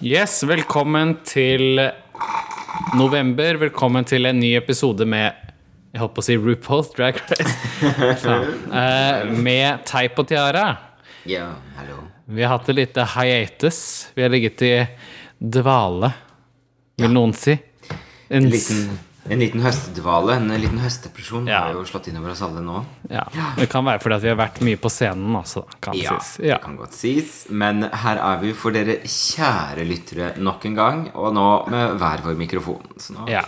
Yes, velkommen til november. Velkommen til en ny episode med Jeg holdt på å si RuPaul's Drag Race. Ja. Eh, med Teip og Tiara. Ja, hallo. Vi har hatt et lite hiatus. Vi har ligget i dvale, vil noen si. En, En liten, en liten høstdvale, en liten høstdepresjon Ja. har jo slått innover oss alle nå. ja, det kan være fordi at vi har vært mye på scenen også, kan Ja, sies. Ja. det kan godt sies. Men her er vi for dere kjære lyttere nok en gang, og nå med hver vår mikrofon. Nå, Ja.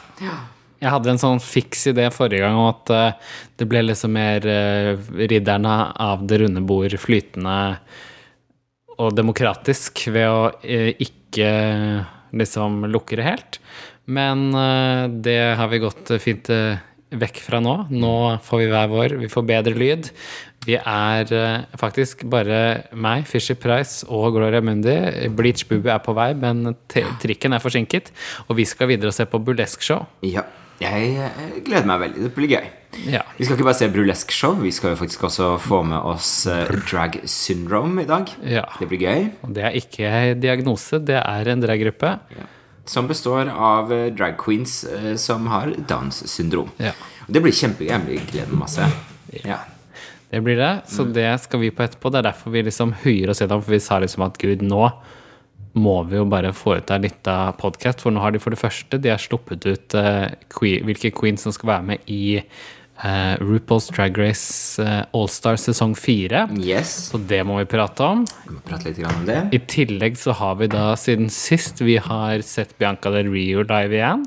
Jeg hadde en sånn fiks idé forrige gang om at eh, det ble liksom mer eh, ridderne av det runde bord flytende og demokratisk ved å eh, ikke liksom lukke det helt. Men eh, det har vi gått fint eh, vekk fra nå. Nå får vi hver vår. Vi får bedre lyd. Vi er eh, faktisk bare meg, Fisher Price og Gloria Mundi. Bleach Booby er på vei, men trikken er forsinket. Og vi skal videre og se på burlesque-show. Ja, jeg gleder meg veldig. Det blir gøy. Ja. Vi skal ikke bare se burlesque-show, vi skal jo faktisk også få med oss Drag Syndrome i dag. Ja. Det blir gøy. Det er ikke diagnose, det er en draggruppe. Som består av eh, drag queens eh, som har Downs syndrom. Ja. Det blir kjempegøy. Jeg gleder meg masse. Ja. Det blir det, så det skal vi på etterpå. Det er derfor vi liksom høyer oss gjennom, for vi sa liksom at gud, nå må vi jo bare foreta en liten podkast, for nå har de for det første De har sluppet ut uh, que hvilke queens som skal være med i eh, RuPaul's Drag Race uh, Allstar sesong fire. Yes. Så det må vi prate om. Vi må prate litt om det. I tillegg så har vi da siden sist vi har sett Bianca Del Rio live igjen.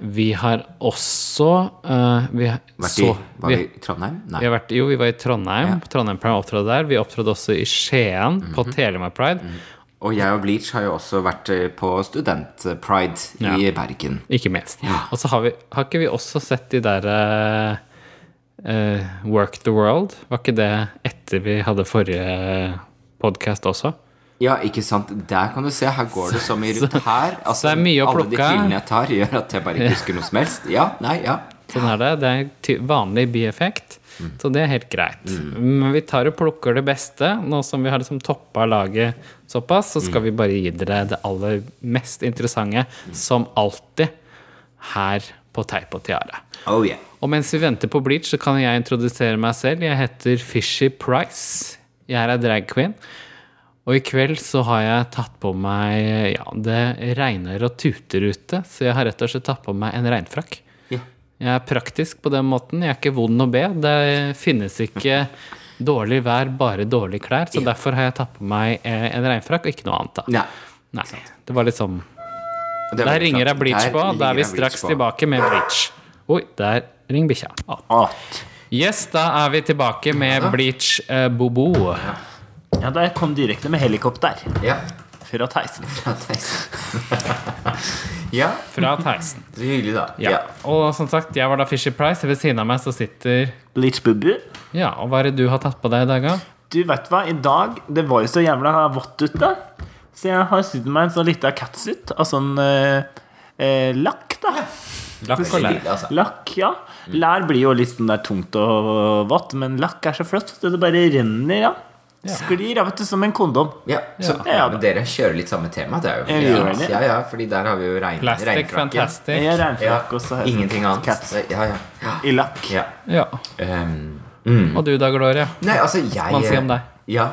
Vi har også uh, vi, har-. Vært i, så, var vi, vi i Trondheim? Nei. vi vært, jo, vi var i Trondheim. Ja. Trondheim Pride opptrådte der. Vi opptrådte også i Skien, på Mhm. Telemark Pride. Og jeg og Bleach har jo også vært eh, på Student-pride i Bergen. Ikke minst. Og så har, vi, har ikke vi også sett de der uh, eh, Work the World? Var ikke det etter vi hadde forrige podkast også? Ja, ikke sant? Der kan du se. Her går det så mye rundt. Her, altså, Alle de hyllene pillene jeg tar, gjør at jeg bare ikke husker noe som helst. Ja, nei, ja. Sånn er det. Det er vanlig bieffekt. Så det er helt greit. Men vi tar og plukker det beste. Nå som vi har liksom toppa laget såpass, så skal vi bare gi dere det aller mest interessante, som alltid, her på Teip og Tiara. Oh yeah. Og mens vi venter på Bleach, så kan jeg introdusere meg selv. Jeg heter Fishy Price. Jeg er drag queen. Og i kveld så har jeg tatt på meg Ja, det regner og tuter ute, så jeg har rett og slett tatt på meg en regnfrakk. Yeah. Jeg er praktisk på den måten. Jeg er ikke vond å be. Det finnes ikke dårlig vær, bare dårlige klær. Så derfor har jeg tatt på meg eh, en regnfrakk og ikke noe annet. da. Nei. Nei, det var litt sånn er Der ringer jeg Bleach på. Da er vi straks tilbake med Bleach. Oi, der ringer bikkja. Yes, da er vi tilbake med Bleach uh, Bobo. Ja, da jeg kom direkte med helikopter Ja. fra Theisen. Fra Theisen. ja, Fra Theisen. så hyggelig, da. Ja. Og som sagt, jeg var da Fisher Price. Ved siden av meg så sitter Bleach Bubu. Ja, og hva er det du har tatt på deg i dag, da? Du vet hva, i dag Det var jo så jævla vått ute. Så jeg har sydd meg en sånn lita catsuit av sånn eh, eh, lakk, da. Lakk og lær. Altså. Lakk, ja. Lær blir jo litt sånn der tungt og vått, men lakk er så flott. Det bare renner, ja. Sklir av, vet du, som en kondom. Ja, så, Ja. ja, men dere kjører litt samme tema. Det er jo Jeg gjør fint. det. Ja, ja, fordi der har vi jo regn, Plastic. Fantastic. Ja, regnfrakk ingenting annet. cats Ja, ja. ja. i lakk. ja. Ja. Um, Og du da, Gloria? Nei, altså, jeg man si om deg? Ja.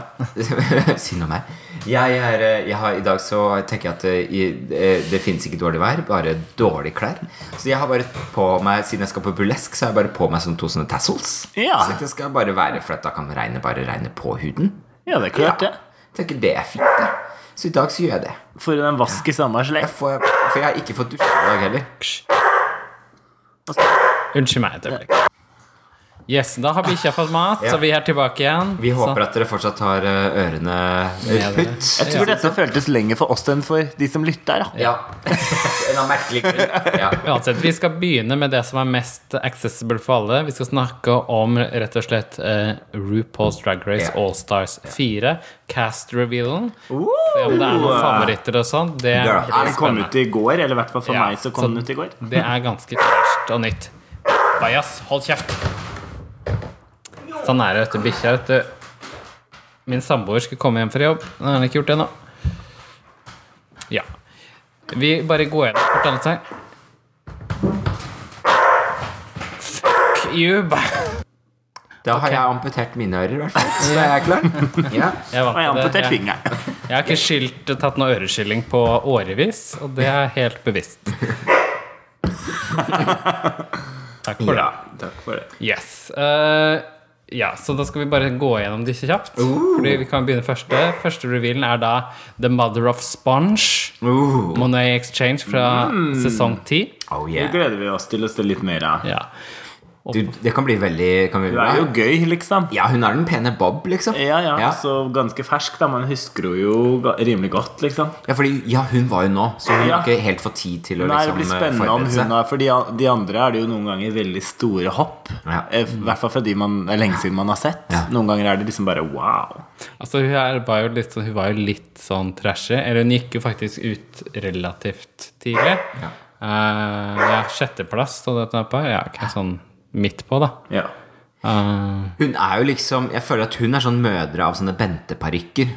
Synd om meg. Jeg, er, eh, jeg har, I dag så tenker jeg at det, eh, det finnes ikke dårlig vær, bare dårlige klær. Så jeg har bare på meg, siden jeg skal på burlesk, så har jeg bare på meg sånn to sånne tassels. Ja. Så det skal bare være For at da kan regnet bare regne på huden. Ja, det er klart det. Jeg tenker det er fint, det. Så i dag så gjør jeg det. For en vask i samme slekt. for jeg har ikke fått dusje i dag heller. Unnskyld meg et øyeblikk. Yes, da har bikkja fått mat, Ja. så vi er tilbake igjen. Vi håper så, at dere fortsatt har eh, ørene putt. Jeg tror dette føltes lenger for oss enn for de som lytter. da Ja. en av merkelig. Ja. Uansett, vi skal begynne med det som er mest accessible for alle. Vi skal snakke om rett og slett uh, RuPaul's Drag Race Ja. Allstars 4. Cast revealen. Se om det er noen favoritter og sånn. Det Ja, blir Er den kommet ut i går? Eller i hvert fall for Ja, meg så kom så- den ut i går. Det er ganske ferskt og nytt. Bajas, hold kjeft. Sånn er det, vet du. Bikkja, vet du. Min samboer skulle komme hjem fra jobb. Nå har han ikke gjort det ennå. Ja. Vi bare går gjennom kort alle seg. Fuck you. Da har okay. jeg amputert mine ører, i hvert fall. Så er jeg klar. Ja. Jeg, Og jeg har amputert fingeren. jeg har ikke skilt, tatt noe øreskilling på årevis, og det er helt bevisst. Takk for det. takk for det. Yes. Eh, ja, så da skal vi bare gå gjennom disse kjapt. Fordi vi kan begynne første. Første revealen er da The Mother of Sponge. Uh. Monet Exchange fra sesong 10. Oh, Det gleder vi oss til å se litt mer av. Ja. Du, det kan bli veldig kan bli Hun er jo gøy, liksom. Ja, hun er den pene Bob, liksom. Ja, ja, Ja. Så ganske fersk, da. Man husker henne jo rimelig godt, liksom. Ja, fordi, ja, hun var jo nå, så hun Ja. har ikke helt fått tid til å Nei, det liksom blir spennende om hun har For de, de andre er det jo noen ganger veldig store hopp. Ja. Eh, I hvert fall fra de man, er lenge siden man har sett. Ja. Noen ganger er det liksom bare wow. Altså, hun, er, var jo litt, hun var jo litt sånn trashy. Eller hun gikk jo faktisk ut relativt tidlig. Ja. Uh, ja, sjetteplass stod dette her på. Ja, ikke sånn midt på, da. Ja. Uh, Hun er jo liksom Jeg føler at hun er sånn mødre av sånne Bente-parykker.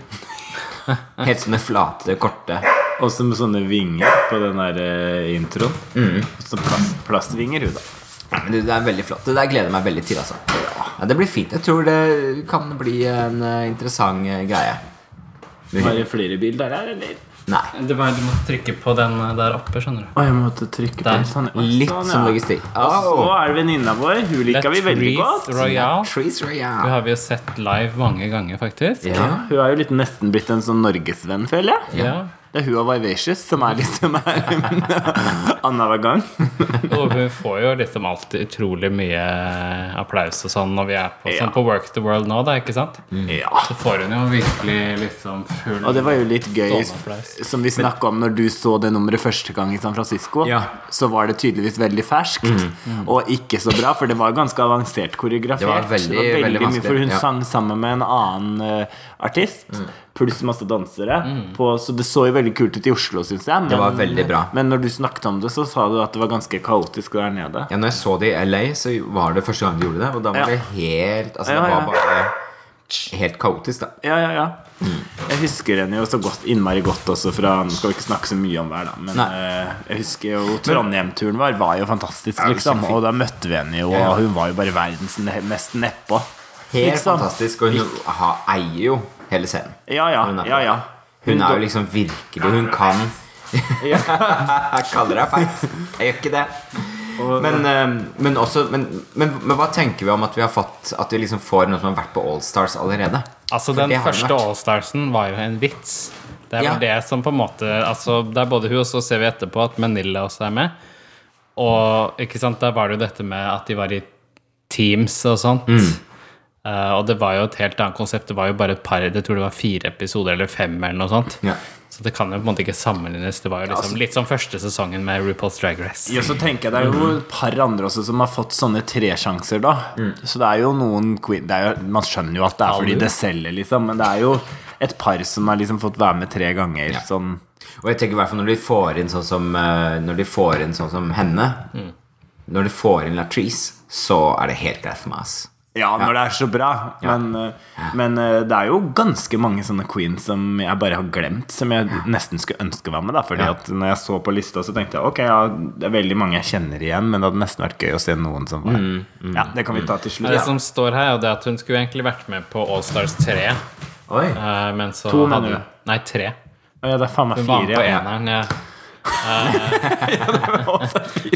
Helt sånne flate, korte. Og så med sånne vinger på den der eh, introen. Mm. Så plast, plastvinger, hun, da. Ja, men det, det er veldig flott. Det der gleder jeg meg veldig til. Altså. Ja, det blir fint. Jeg tror det kan bli en eh, interessant greie. Var det flere bilder her, eller? Nei. Du, var, du må trykke på den der oppe, skjønner du. Å, jeg måtte trykke på den sånn. Litt sånn, som ja. logistikk. Og så er det venninna vår. Hun liker vi veldig godt. Royale. Trees Hun har vi jo sett live mange ganger, faktisk. Ja. Hun er jo litt nesten blitt en sånn norgesvenn, føler jeg. Ja. Det er hun og Vivacious som er liksom annenhver gang. Og hun får jo liksom alltid utrolig mye applaus og sånn når vi er på, Ja. sånn på Work the World nå, da, ikke sant? Ja. Så får hun jo virkelig liksom full Og det var jo litt gøy, som vi snakka om når du så det nummeret første gang i San Francisco. Ja. Så var det tydeligvis veldig ferskt, og ikke så bra, for det var ganske avansert koreografert. Det var veldig- veldig mye, For hun ja. sang sammen med en annen uh, artist, pluss masse dansere. På, så det så jo veldig kult ut i Oslo, syns jeg. Men, Det var veldig bra. Men når du snakket om det, så sa du at det var ganske kaotisk der nede. Ja, når jeg så det i LA, så var det første gang de gjorde det. Og da var Ja. det helt Altså, Ja, det ja. var bare helt kaotisk, da. Ja, ja, ja. Jeg husker henne jo så godt, innmari godt også fra Nå skal vi ikke snakke så mye om hver, da. Men eh, jeg husker jo Trondheim-turen vår var jo fantastisk, liksom. Og da møtte vi henne jo, og hun var jo bare verdens mest nedpå. Helt Liksom. fantastisk. Og hun eier jo hele scenen. Ja, ja. Hun er- ja, ja. Hun er jo liksom virkelig Hun kan Jeg kaller deg feit. Jeg gjør ikke det. Men, eh, men også men, men, men hva tenker vi om at vi har fått At vi liksom får noe som har vært på Allstars allerede? Altså, For den første. Allstarsen var jo en vits. Det er Ja. vel det som på en måte Altså, det er både hun, og så ser vi etterpå at Manila også er med. Og ikke sant, der var det jo dette med at de var i teams og sånt. Mm. Eh, og det var jo et helt annet konsept. Det var jo bare et par Jeg tror det var fire episoder eller fem eller noe sånt. Ja. Så det kan jo på en måte ikke sammenlignes. Det var jo liksom litt som første sesongen med RuPaul's Drag Race. Ja, så tenker jeg Det er jo et par andre også som har fått sånne tresjanser, da. Så det er jo noen queen det er jo, Man skjønner jo at det er fordi det selger, liksom. Men det er jo et par som har liksom fått være med tre ganger. Sånn Og jeg tenker i hvert fall når de får inn sånn som eh, Når de får inn sånn som henne Når de får inn Latrice Så er det helt greit for meg ass. Ja, når det er så bra. Men, eh, men eh, det er jo ganske mange sånne queens som jeg bare har glemt, som jeg nesten skulle ønske var med. da Fordi at når jeg så på lista, så tenkte jeg ok, ja, det er veldig mange jeg kjenner igjen, men det hadde nesten vært gøy å se noen som var Ja, det kan vi ta til slutt. Det som står her, er at hun skulle egentlig vært med på Allstars 3. Oi eh, men så To, mener du? Nei, tre. Å ja, det er faen meg fire. Hun var med på eneren. Ja. Uh,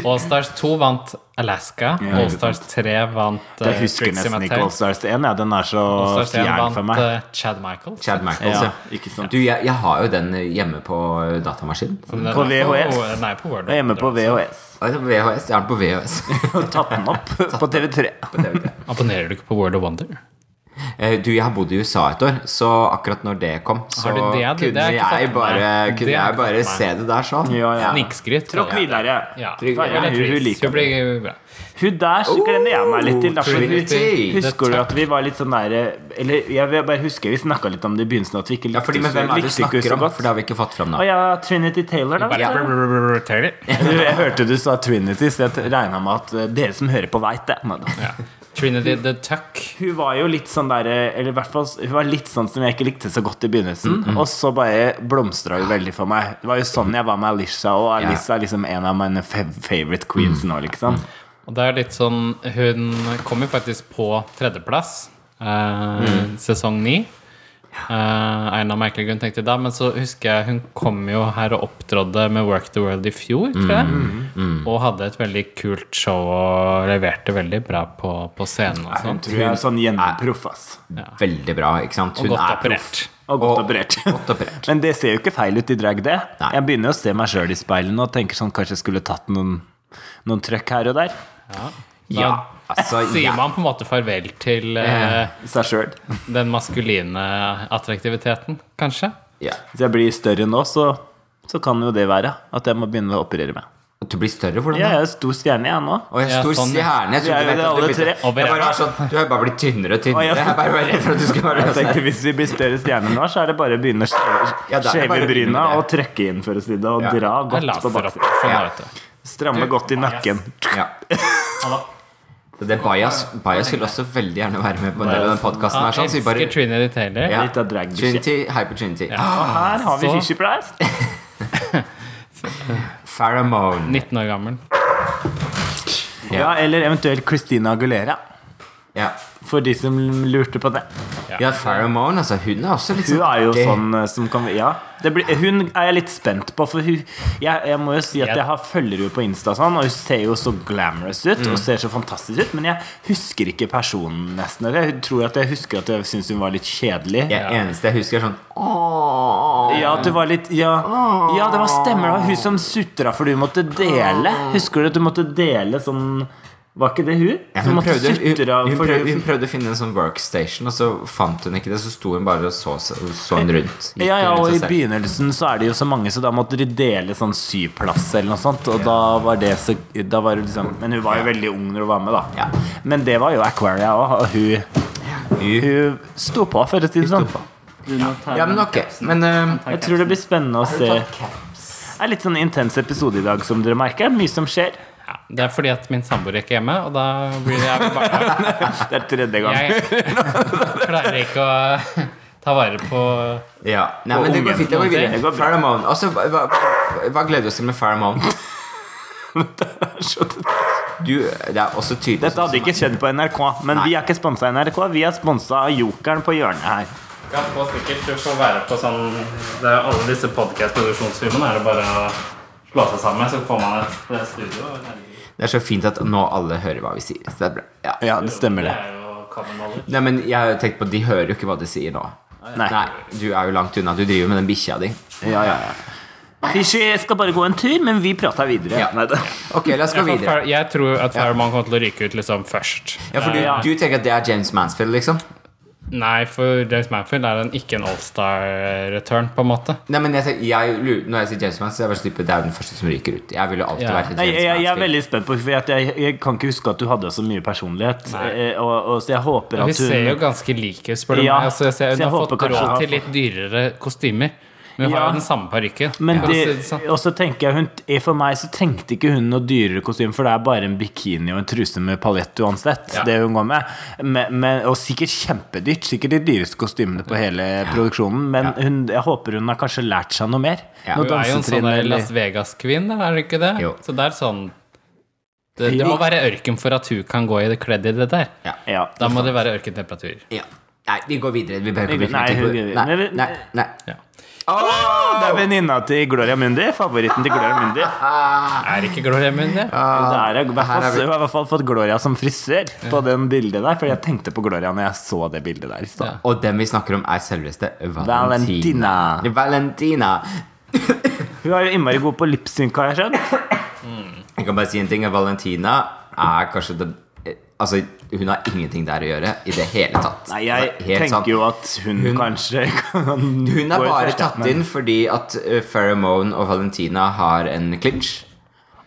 Allstars 2 vant Alaska. Ja, Allstars 3 vant uh, Jeg husker nesten ikke. Allstars 1. Ja, den er så Allstars 1 fjern for vant meg. uh, Chad Michaels. Chad Michaels, Ja, ja. ikke sant. Du, jeg, jeg har jo den hjemme på datamaskinen På VHS. På Nei, på Word. Jeg er hjemme på VHS. VHS, jeg har den på VHS tatt den opp på TV3. Abonnerer du ikke på World of Wonder? Eh, Du, jeg har bodd i USA et år Så akkurat når det kom Så det, det. Det kunne jeg bare, kunne Det jeg bare se det der sånn Ja, ja. Snikskryt. Tråkk videre. Ja. Ja, hun, hun liker det. blir bra. Hun der så gleder jeg meg litt til. Husker du at vi var litt sånn der Eller jeg vil bare huske vi snakka litt om det i begynnelsen, at vi ikke Ja, likte, fordi, men hvem er det du snakker om? For det har vi ikke fått frem da nå ja, Trinity Taylor, da. Du, Jeg hørte du sa Trinity, så jeg regna med at eh, dere som hører på, veit det. Ja. Trinity the Tuck. Hun var jo litt sånn der Eller i hvert fall Hun var litt sånn som jeg ikke likte så godt i begynnelsen. Og så bare blomstra hun veldig for meg. Det var jo sånn jeg var med Alicia, og Alicia er liksom en av mine favorite queens nå, liksom. Og det er litt sånn Hun kom jo faktisk på tredjeplass eh, sesong ni. Eh, av en av merkelige grunner tenkte jeg da, men så husker jeg hun kom jo her og opptrådde med Work the World i fjor, tror jeg. Og hadde et veldig kult show og leverte veldig bra på, på scenen og Hun tror jeg er sånn gjennomproff, ass. Veldig bra, ikke sant? Og Hun godt er operert. proff. Og godt Og- operert. Godt operert. Men det ser jo ikke feil ut i drag, det. Nei. Jeg begynner jo å se meg sjøl i speilene og tenker sånn kanskje jeg skulle tatt noen, noen trøkk her og der. Ja, altså Sier ja. man på en måte farvel til uh, den maskuline attraktiviteten, kanskje? ja. Hvis jeg blir større nå, så, så kan jo det være at jeg må begynne å operere meg. Du blir større? Hvordan Jeg er stor stjerne, jeg nå. Å, jeg er stor sånn, stjerne. Jeg Vi er trodde du det at du alle tre. Jeg bare sånn, Du har bare blitt tynnere og tynnere. Jeg er bare var redd for at du skulle være Jeg tenkte Hvis vi blir større stjerner nå, så er det bare å begynne å Ja, da begynne bryna og trykke inn, for å si det, og Ja. dra godt på baksiden. Sånn, Ja. vet du. Stramme godt i nakken. Ja. Det Bajas, Bajas vil også veldig gjerne være med på en del av den podkasten her. Sånn, så bare Trinity Taylor. ja. Litt av drag Trinity, Hyper Trinity. Og her har vi Fishy Price. Pheromone. 19 år gammel. Ja, eller eventuelt Christina Aguilera. Ja. For de som lurte på det. ja, Pheromone, altså. Hun er også litt sånn Hun er jo det- sånn eh, som kan Ja. Det blir, hun er jeg litt spent på, for hun Jeg, jeg må jo si at jeg har følger henne på Insta, sånn, og hun ser jo så glamorous ut og ser så fantastisk ut, men jeg husker ikke personen nesten. Jeg tror at jeg husker at jeg syns hun var litt kjedelig. Det eneste jeg husker, er sånn Åh. Ja, at det var litt Ja, ja det var stemmer. Det var hun som sutra for du måtte dele. Husker du at du måtte dele sånn Var ikke det hun? Ja, hun, prøvde, hun, hun, prøvde, hun prøvde å finne en sånn workstation, og så fant hun ikke det. Så sto hun bare og så, så hun rundt. Ja, ja, og i begynnelsen så er det jo så mange, så da måtte de dele sånn syplass eller noe sånt. Og da var det så da var det liksom, Men hun var jo veldig ung når hun var med, da. Ja. Men det var jo Aquaria òg, og hun, Hun- hun sto på, for å si det sånn. Ja, men ok. Men uh, Jeg tror det blir spennende å se. Det er litt sånn intens episode i dag, som dere merker. Mye som skjer. Ja, det er fordi at min samboer ikke er hjemme, og da blir jeg bare Det er tredje gang. Jeg klarer ikke å ta vare på Ja. Nei, men det går fint. Det går videre. går Altså, hva, hva, gleder du oss til med Pheromone? Du, det er også tydelig Dette hadde ikke skjedd på NRK, men Nei. vi er ikke sponsa av NRK. Vi er sponsa av Jokeren på hjørnet her. Ja, på sikkert du får være på sånn Det er Alle disse podkast-produksjonsfilmene er det bare å slå seg sammen, så får man et studio. Det er så fint at nå alle hører hva vi sier. Så det er bra. Ja. Ja, det stemmer, Det. Nei, men jeg har jo tenkt på De hører jo ikke hva de sier nå. Nei. Nei, Du er jo langt unna. Du driver med den bikkja di. Ja, ja, ja. Fishy skal bare gå en tur, men vi prater videre. Ja. Nei. Ok, la oss gå videre. Jeg tror at Farman kommer til å ryke ut liksom først. Ja, for du, du tenker at det er James Mansfield, liksom? Nei, for James Manfield er en, ikke en allstar-return, på en måte. Nei, men jeg, jeg, Når jeg sier James Manfield, så er jeg bare type, det er den første som ryker ut. Jeg ville alltid Ja. vært Nei, jeg, jeg er veldig spent på For jeg, jeg kan ikke huske at du hadde så mye personlighet. Eh, Og, og, så jeg håper Vi at hun ser jo ganske like ut, spør du Ja, meg. Altså, jeg ser, så jeg har fått råd til litt dyrere kostymer. Men hun Ja. har jo den samme parykken. Men sånn. og så tenker jeg hun, eh, For meg så trengte ikke hun noe dyrere kostyme, for det er bare en bikini og en truse med paljett uansett. Ja. Det hun går med. Men, men, og sikkert kjempedyrt. Sikkert de dyreste kostymene på hele produksjonen. Men hun, jeg håper hun har kanskje lært seg noe mer. Ja. Hun er jo en sånn Las Vegas-kvinn, er det ikke det? Jo. Så det er sånn det, det må være ørken for at hun kan gå i det kledd i det der. Ja. ja. Da må det være ørkentemperaturer. Ja. Nei, vi går videre. Vi behøver ikke nei, Nei, nei, nei. Ja. Det er venninna til Gloria Mundi. Favoritten til Gloria Mundi. Er ikke Gloria Mundi? Ah, er, er vi- jeg har i hvert fall fått Gloria som frisør på den bildet der. For jeg tenkte på Gloria når jeg så det bildet der. Ja. Og den vi snakker om, er selveste Valentina. Valentina. Valentina. Hun er jo innmari god på lipsynk, har jeg skjønt. Jeg kan bare si en ting. Valentina er kanskje det Altså, hun har ingenting der å gjøre i det hele tatt. Nei, jeg tenker sant. jo at hun, Hun- kanskje kan Hun er bare første tatt men- inn fordi at uh, Pheromone og Valentina har en clinch.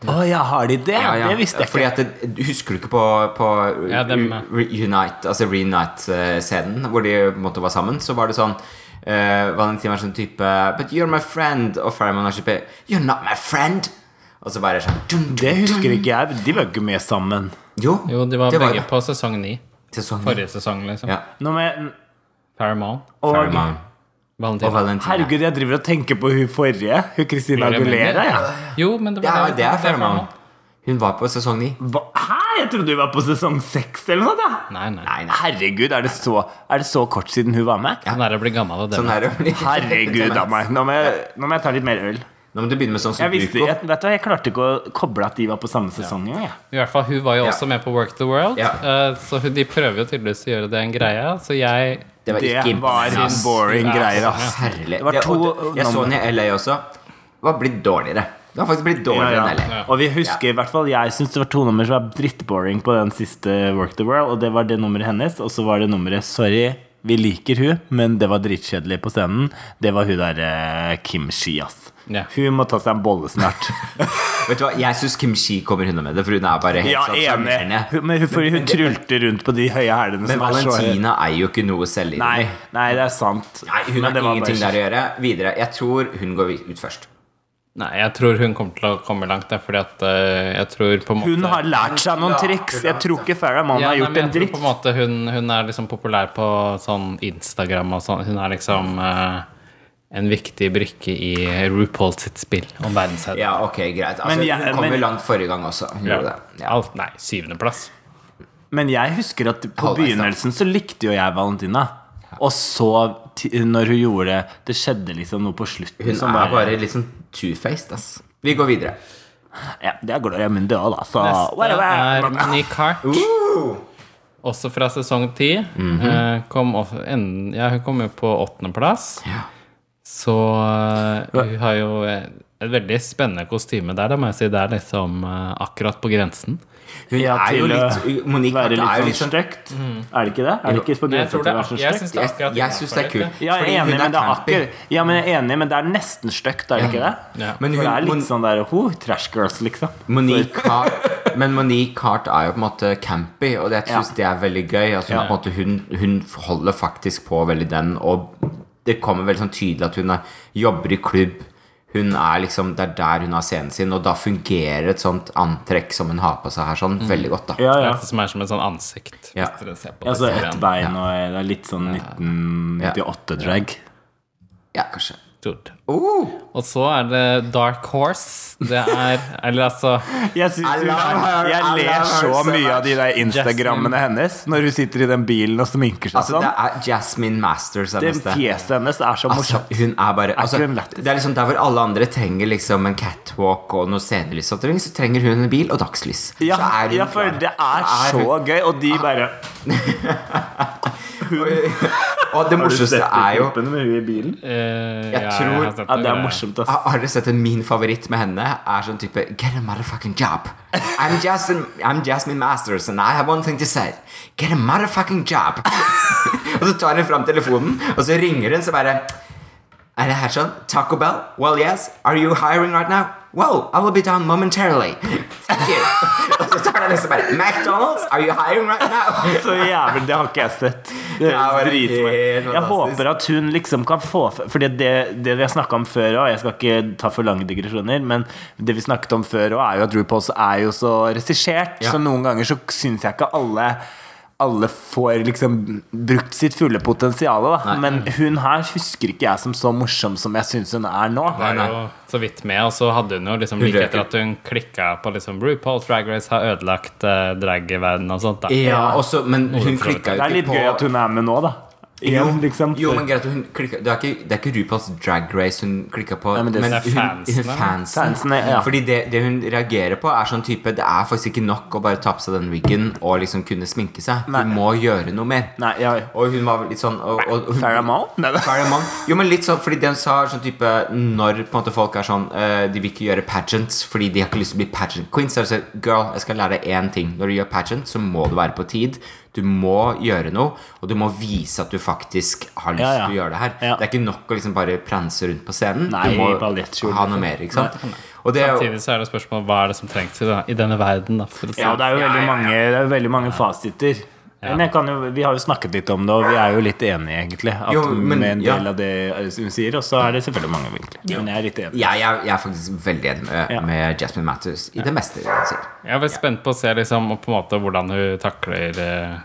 Å ja, har de det? Ja, ja. Det visste jeg Fordi ikke. at det, Husker du ikke på, på Ja, dem- Re- Reunite, altså Reunite-scenen, hvor de måtte være sammen? Så var det sånn uh, Valentina var sånn type But you're my friend. Og Pheromone er sånn You're not my friend. Og så bare sånn dun, dun, Det husker ikke jeg. De var ikke med sammen. Jo, Jo, de var det begge det. på sesong ni. Sesong. Forrige sesong, liksom. Ja. Nå med Paramount. og, Paramount. Valentina. Og Valentina. Herregud, jeg driver og tenker på hun forrige. Hun Christina Gloria Ja. Jo, men det Ja, det, det er Paramount. Hun var på sesong ni. Hæ? Jeg trodde hun var på sesong seks eller noe sånt. Ja. Nei, nei. Nei, nei. Herregud, er det, så, er det så kort siden hun var med? Sånn er det å bli gammel og Sånn er det. Herregud av meg. Nå må, jeg, nå må jeg ta litt mer øl. Nå må du begynne med sånn som Jeg visste, jeg, vet du, jeg klarte ikke å koble at de var på samme sesong Ja. I hvert fall, Hun var jo Ja. også med på Work the World, Ja. uh, så hun, de prøver jo tydeligvis å gjøre det en greie. Så jeg Det var Det var en boring Ja, greier, ass. Herlig. Det var to og Jeg så den i LA også. Det var blitt dårligere. Det har faktisk blitt dårligere ja. enn LA. Og vi husker i hvert fall Jeg syns det var to nummer som var drittboring på den siste Work the World. Og det var det nummeret hennes, og så var det nummeret Sorry, vi liker hun, men det var dritkjedelig på scenen. Det var hun der eh, Kim Shi, ass. Ja. Hun må ta seg en bolle snart. Vet du hva, Jeg syns Kim Shi kommer unna med det, for hun er bare helt Ja, sånn enig. sjarmerende. Hun, men hun, for hun trulte rundt på de høye hælene Men Valentina er. Jo ikke noe Nei, selvironi. nei, det er sant. Nei, hun Men har ingenting bare- der å gjøre. Videre. Jeg tror hun går ut først. Nei, jeg tror hun kommer til å komme langt, fordi at eh, jeg tror på en måte Hun har lært seg noen triks. Jeg tror ikke Farah Mann ja, har gjort nei, en dritt. på en måte hun, hun er liksom populær på sånn Instagram og sånn. Hun er liksom eh, en viktig brikke i RuPaul sitt spill om verdensherre. Ja, ok, greit. Altså, Men ja, hun kom men- jo langt forrige gang også. Ja. Ja. Alt, nei, syvendeplass. Men jeg husker at på Halvveis, begynnelsen så likte jo jeg Valentina. Og så, når hun gjorde det Det skjedde liksom noe på slutten Hun som er bare litt sånn two-faced, ass. Vi går videre. Ja, det er Gloria Mundo, da. Så Neste er Nick Hart. Også fra sesong ti. Mhm. Eh, kom ja, hun kom jo på åttendeplass. Ja. Så eh, hun har jo eh, et veldig spennende kostyme der, da må jeg si. Det er liksom eh, akkurat på grensen. Hun Ja, er jo litt Monique Være er litt litt sånn sånn stygt. Er det ikke det? Er det ikke på grensa til å være så er, jeg stygt? er Jeg, jeg syns det er kult. Ja, jeg er enig, hun men det er akkurat Ja, men jeg er enig, men det er nesten stygt, er det ikke det? Ja. Men For det er litt Mon sånn der ho, Trash girls, liksom. Monique har, men Monique Hart er jo på en måte campy, og det- jeg syns Ja. det er veldig gøy. Altså, Ja. på en måte, hun, hun holder faktisk på veldig den, og det kommer veldig sånn tydelig at hun er, jobber i klubb. Hun er liksom, Det er der hun har scenen sin, og da fungerer et sånt antrekk som hun har på seg her, sånn veldig godt. da Ja, ja. Det som er som et sånn ansikt. Ja. ja dere ser på det. ett bein og det er litt sånn 1998-drag. Ja, kanskje. Stort. Uh. Og så er det Dark Horse. Det er Eller altså Jeg, synes er, her, jeg ler så mye av de der Instagrammene hennes når hun sitter i den bilen og sminker seg altså, det sånn. er Jasmine Masters er Det fjeset hennes er så Altså, morsomt. hun er bare altså? Det er liksom Der hvor alle andre trenger liksom en catwalk og noe scenelyssopptrykk, så trenger hun en bil og dagslys. Ja, så er hun ja, for det er Så så hun- gøy, og de bare Og det morsomste er jo med hun i bilen? eh, Jeg ja, tror- har sett Ja, det er morsomt, ass. har, har dere sett en min favoritt med henne? Er sånn type Get a motherfucking job. I'm Jasmine, I'm Jasmine Masters, and I have one thing to say. Get a motherfucking job. og så tar hun fram telefonen, og så ringer hun, så bare Er det her sånn? Taco Bell? Well, yes. Are you hiring right now? Well, I will be down momentarily. Thank you. og så tar hun liksom bare McDonald's? Are you hiring right now? Så jævlig, Det har ikke jeg sett. Det er helt Jeg håper at hun liksom kan få Fordi det, det vi har snakka om før òg Jeg skal ikke ta for lange digresjoner, men det vi snakket om før òg, er jo at RuPaul er jo så regissert. Ja. Så noen ganger så syns jeg ikke alle alle får liksom brukt sitt fulle potensial. Men hun her husker ikke jeg som så morsom som jeg syns hun er nå. Nei, Nei, så vidt med, og så hadde hun jo liksom like etter at hun klikka på liksom RuPaul's Drag Race har ødelagt uh, dragverdenen og sånt. da Ja, også, men hun klikka jo Det er ikke litt på gøy at hun er med nå, da. Jo, liksom. jo, men greit, hun klikka, det, er ikke, det er ikke RuPaul's Drag Race hun klikka på. Nei, men det- men Det er hun, hun, fansen. Fansene, ja. Fordi det, det hun reagerer på, er sånn type Det er faktisk ikke nok å bare ta på seg den wiggen og liksom kunne sminke seg. Nei. Du må gjøre noe mer. Nei, ja. Og hun var litt sånn og, og, hun- Moan. Jo, men litt sånn, fordi det hun sa er sånn type Når på en måte folk er sånn uh, De vil ikke gjøre pageants fordi de har ikke lyst til å bli pageant queens. Så er det sånn, girl, jeg skal lære deg én ting. Når du gjør pageant, så må du være på tid. Du må gjøre noe, og du må vise at du faktisk har lyst Ja, ja. til å gjøre det her. Ja. Det er ikke nok å liksom bare pranse rundt på scenen. Nei, du må ha noe mer, ikke sant? Og det er Samtidig så er det spørsmålet hva er det som trengs i, da, i denne verden. Da, for å si. Ja, det er jo veldig. Mange, det er veldig mange fasiter. Men jeg kan jo, vi har jo snakket litt om det, og vi er jo litt enige, egentlig. At Jo, men- med en del ja. av det hun sier, og så er det selvfølgelig mange vinkler. Men jeg er litt enig. Ja, jeg, jeg er faktisk veldig enig med, Ja. med Jasmine Matters i det meste hun sier. Jeg er spent på å se liksom, på en måte hvordan hun takler eh,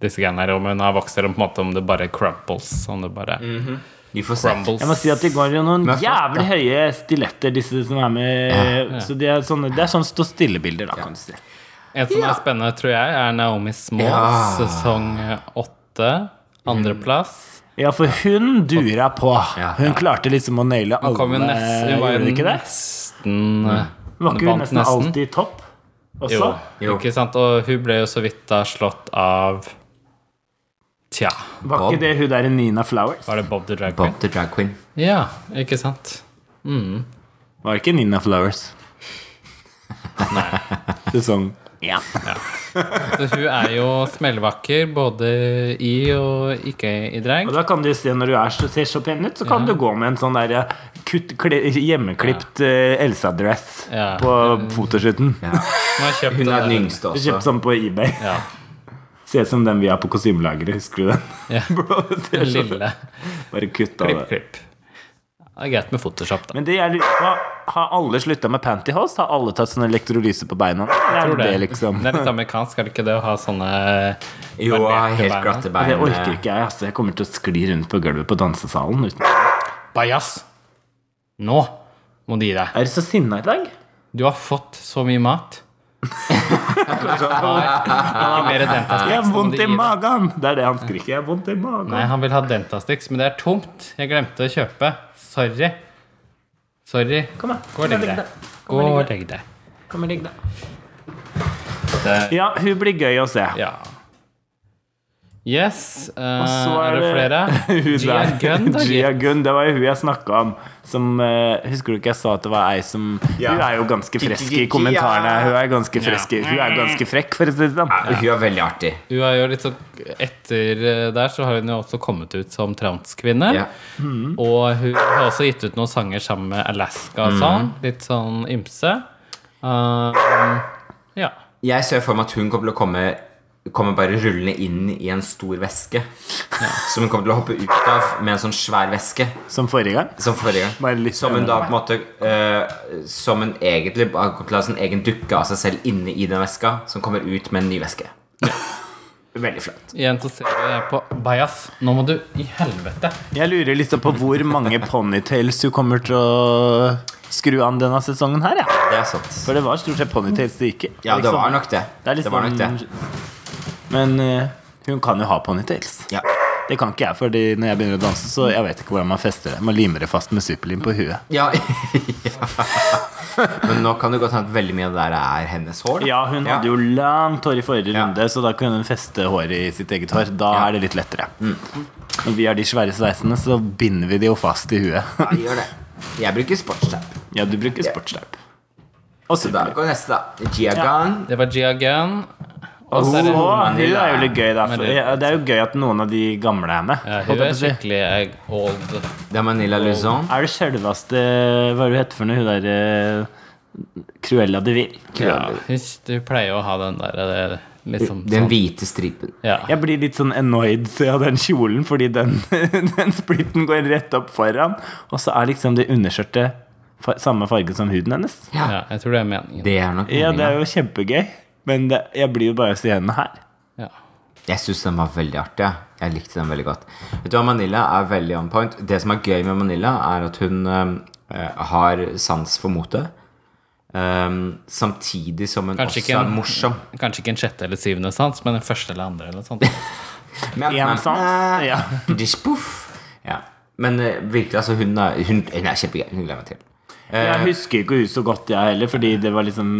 disse greiene her. Om hun har vokst, eller om det bare crumples. Om det bare Vi får se. crumbles. Jeg må si at de går jo noen jævlig høye stiletter, disse som er med. Så de er sånne, det er sånn stå stille-bilder, da, kan du si. En som er spennende, tror jeg, er Naomi Small, Ja. sesong åtte. Andreplass. Ja, for hun dura på. Hun klarte liksom å naile Hun kom jo alle nesten Hun var jo ikke det? nesten Var ikke hun vant nesten alltid i topp også? Jo, Jo. ikke sant? Og hun ble jo så vidt da slått av Tja, Var Bob. ikke det hun der Nina Flowers? var det Bob the Drag Queen? Bob the Drag Queen. Ja, ikke sant? Var det ikke Nina Flowers? Nei. Sesong én. Så hun er jo smellvakker både i og ikke i drag. Og da kan du se når du er så, ser så pen ut, så kan du gå med en sånn der kutt, kle, hjemmeklipt eh, Elsa-dress Ja. på fotoshooten. Ja. Hun er den eh, yngste også. Kjøpt sånn på eBay. Ja, Se ut som den vi har på kostymelageret. Husker du den? ja. Bro, Den lille. Bare kutt av Klipp, klipp. Det er greit med Photoshop, da. Men det jeg lurer på, har alle slutta med pantyhose? Har alle tatt sånn elektrolyse på beina? Jeg Tror det. det liksom det er litt amerikansk, er det ikke det å ha sånne Jo, helt glatte bein. Det orker ikke jeg. Altså. Jeg kommer til å skli rundt på gulvet på dansesalen. Uten. Bajas! Nå må du gi deg. Er du så sinna i dag? Du har fått så mye mat. Nei, har mer Dentastix. Jeg har vondt i magen! Det er det han skriker. Jeg har vondt i magen. Nei, han vil ha Dentastix, men det er tomt. Jeg glemte å kjøpe. Sorry. Sorry. Kom her. Gå og legg deg. Gå og legg deg. Kom og legg deg. Ja, hun blir gøy å se. Ja. Yes. så er det flere? Gia Gunn, da, Gia. Gunn, det var jo hun jeg snakka om. Som, uh, husker du ikke jeg sa at det var ei som Ja. Hun er jo ganske fresk i kommentarene. Hun er ganske fresk ja. Hun er ganske frekk, for å si det sånn. Ja, Hun er veldig artig. Hun er jo litt så, Etter eh, der så har hun jo også kommet ut som transkvinne. Ja. Og hun har også gitt ut noen sanger sammen med Alaska og sånn. Litt sånn ymse. Uh, ja. Jeg ser for meg at hun kommer til å komme Kommer bare rullende inn i en stor veske. Som hun kommer til å hoppe ut av med en sånn svær veske. Som forrige gang. Som forrige gang. Bare litt Som hun da på en måte uh, Som hun egentlig kommer til å ha sin egen dukke av seg selv inne i den veska, som kommer ut med en ny veske. Veldig flott. Igjen så ser vi på Bajas. Nå må du i helvete. Jeg lurer liksom på hvor mange ponytails du kommer til å skru an denne sesongen her, ja. Det er sant. For det var stort sett ponytails det gikk i. Ja, det Liksom. var nok det. Det er liksom Det var nok sånn- det. Men eh, hun kan jo ha ponytails. Ja. Det kan ikke jeg, Fordi når jeg begynner å danse, så jeg vet ikke hvordan man fester det. Man limer det fast med superlim på huet. Ja. ja. Men nå kan det godt hende at veldig mye av det der er hennes hår. da. Ja, hun hadde jo langt hår i forrige Ja. runde, så da kunne hun feste håret i sitt eget hår. Da Ja. er det litt lettere. Når vi har de svære sveisene, så binder vi de jo fast i huet. Ja, gjør det. Jeg bruker sportstap. ja, du bruker sportstap. Og Så da går neste, da. Gia Gunn. Det var Gia Gunn. Og så er det hun er jo litt gøy, da. Det- det er jo gøy at noen av de gamle er med. ja, Hun er skikkelig eh, old. Det er Manila Luzon. Er det sjølveste Hva er det hun heter for noe? Hun derre Cruella de Vil. Ja, hun, du pleier å ha den der eh, liksom Den sånn. hvite stripen. Ja. Jeg blir litt sånn annoyed av jeg den kjolen, fordi den, den splitten går rett opp foran. Og så er liksom det underskjørtet samme farge som huden hennes. ja, jeg tror det er meningen. Det er nok Ja, det er jo kjempegøy, men det, jeg blir jo bare stående her. Ja. Jeg syns den var veldig artig. jeg. Likte den veldig godt. Vet du hva, Manila er veldig on point. Det som er gøy med Manila, er at hun uh, har sans for mote. Um, samtidig som hun Kanskje også en, er morsom. Kanskje ikke en sjette eller syvende sans, men en første eller andre. eller sånt. Men, En sans? Ja. Ja. Men uh, virkelig, altså, hun er, hun, hun er kjempegøy. Hun gleder meg til. Uh, Jeg husker ikke hun så godt, jeg heller, fordi det var liksom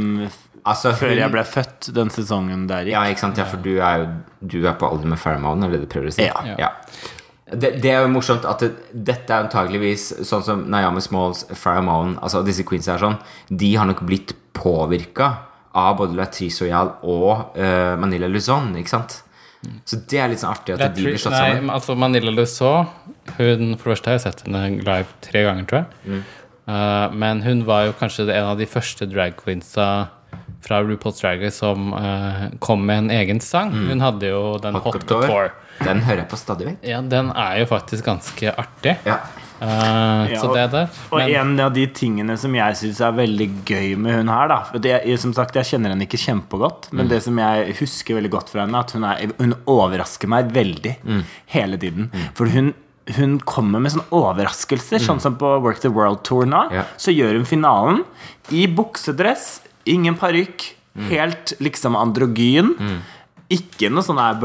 altså, før jeg ble født, den sesongen der. Ja, ikke sant? Ja, for du er jo Du er på alder med Fairmone, eller det prøver å si? Ja. ja. Det, det er jo morsomt at det, dette er antageligvis sånn som Naomi Smalls, Fairmone, altså disse queens er sånn, de har nok blitt påvirka av både Latrice Royal og uh, Manila Luzon, ikke sant? Så det er litt sånn artig at de blir slått Nei, altså Manila Luzon Hun, For det første har jeg sett henne live tre ganger, tror jeg. Mm. Uh, men hun var jo kanskje en av de første drag queensa fra RuPaul's Drag Race som uh, kom med en egen sang. Hun hadde jo den Hot Couture. Den hører jeg på stadig vekk. Ja, den er jo faktisk ganske artig. Ja. Uh, Ja, så og- det der. Og Men en av de tingene som jeg syns er veldig gøy med hun her, da for det, Som sagt, jeg kjenner henne ikke kjempegodt, men det som jeg husker veldig godt fra henne, at hun, er, hun overrasker meg veldig hele tiden. For hun hun kommer med sånne overraskelser, sånn som på Work the World Tour nå. Ja. Så gjør hun finalen i buksedress, ingen parykk, helt liksom androgyn. Ikke noe sånn her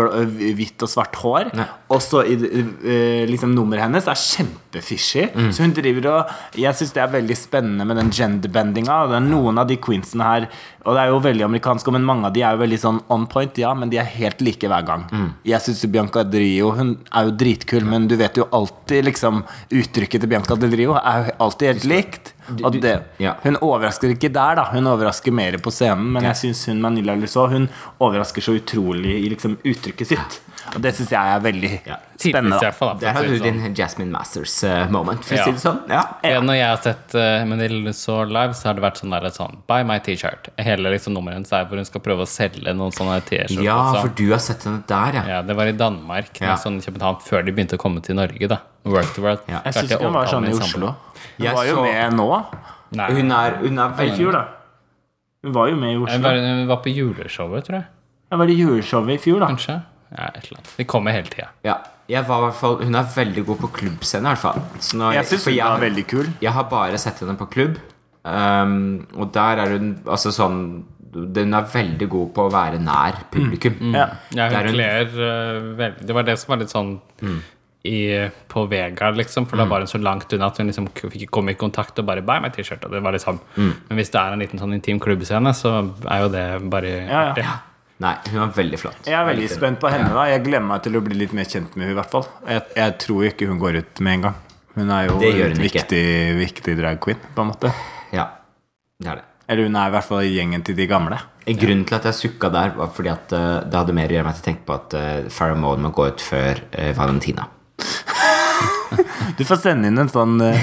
hvitt og svart hår. Og så eh, liksom nummeret hennes er kjempefishy. Så hun driver og Jeg syns det er veldig spennende med den genderbendinga. Det er noen av de queensene her Og det er jo veldig amerikansk, men mange av de er jo veldig sånn on point, ja, men de er helt like hver gang. Jeg syns Bianca Drio Hun er jo dritkul, men du vet jo alltid liksom Uttrykket til Bianca Del Rio er jo alltid helt likt. Du- det, ja. Hun overrasker ikke der, da. Hun overrasker mer på scenen. Men jeg syns hun Manila Lusso Hun overrasker så utrolig i liksom uttrykket sitt. Og det syns jeg er veldig Ja. spennende. fall. da, Der har du sånn. din Jasmine Masters-moment, for å Ja. si det sånn. Ja. Ja, når jeg har sett uh, Manila Lusso live, så har det vært sånn der sånn Buy my T-shirt. Hele liksom nummeret hennes er hvor hun skal prøve å selge noen sånne T-skjorter. ja, for du har sett henne der, ja. ja, det var i Danmark, Ja. sånn København, før de begynte å komme til Norge. da Work to World. Ja. Jeg syns hun var sånn i Oslo. Hun var jo så- med nå. Nei, Hun er, hun er I fjor, da. Hun var jo med i Oslo. var, hun var på juleshowet, tror jeg. Ja, var det juleshowet i fjor, da. Kanskje. Ja, et eller annet. De kommer hele tida. Ja, fall Hun er veldig god på klubbscene, i hvert fall. Så når, Jeg syns hun jeg, var veldig kul. jeg har bare sett henne på klubb, um, og der er hun altså sånn Hun er veldig god på å være nær publikum. Ja. Ja, hun kler uh, veldig Det var det som var litt sånn i, på Vegard, liksom. For da var hun så langt unna at hun liksom fikk komme i kontakt og bare bæ meg T-skjorta. Det var liksom Men hvis det er en liten sånn intim klubbscene, så er jo det bare Ja, ja. artig. Nei, hun er veldig flott. Jeg er veldig veldig spent på henne. da Jeg gleder meg til å bli litt mer kjent med henne i hvert fall. Jeg, jeg tror ikke hun går ut med en gang. Hun er jo Det gjør en ikke. viktig, viktig drag queen, på en måte. Ja, det er det. Eller hun er i hvert fall gjengen til de gamle. Grunnen til at jeg sukka der, var fordi at eh, det hadde mer å gjøre med at jeg tenkte på at uh, Farrah Moan må gå ut før eh, Valentina. Du får sende inn en sånn uh,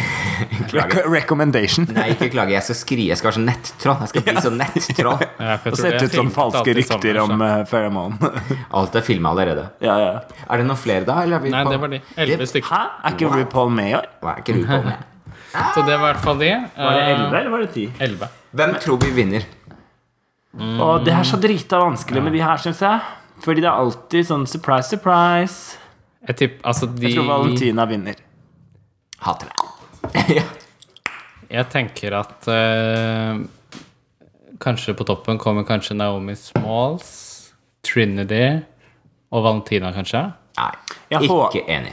recommendation. Nei, ikke klage. Jeg skal skrive. Jeg skal være så nettroll. Jeg skal bli sånn nettroll. Ja, Og sette ut sånn falske rykter om så. uh, Pheromone. Alt er filma allerede. ja, ja. Er det noen flere, da? Eller Nei, på- det var de. Elleve stykker. Hæ? Er ikke RuPaul med i år? Er ikke RuPaul med? Så det var i hvert fall de. Var det elleve, 11, eller var det 10? 11. Hvem tror vi vinner? Og det er så drita vanskelig med de her, syns jeg. Fordi det er alltid sånn surprise, surprise. Jeg typ, Altså, de Jeg tror Valentina vinner. Hater deg. ja. Jeg tenker at uh, Kanskje på toppen kommer kanskje Naomi Smalls, Trinity og Valentina, kanskje? Nei, Jeg ikke enig.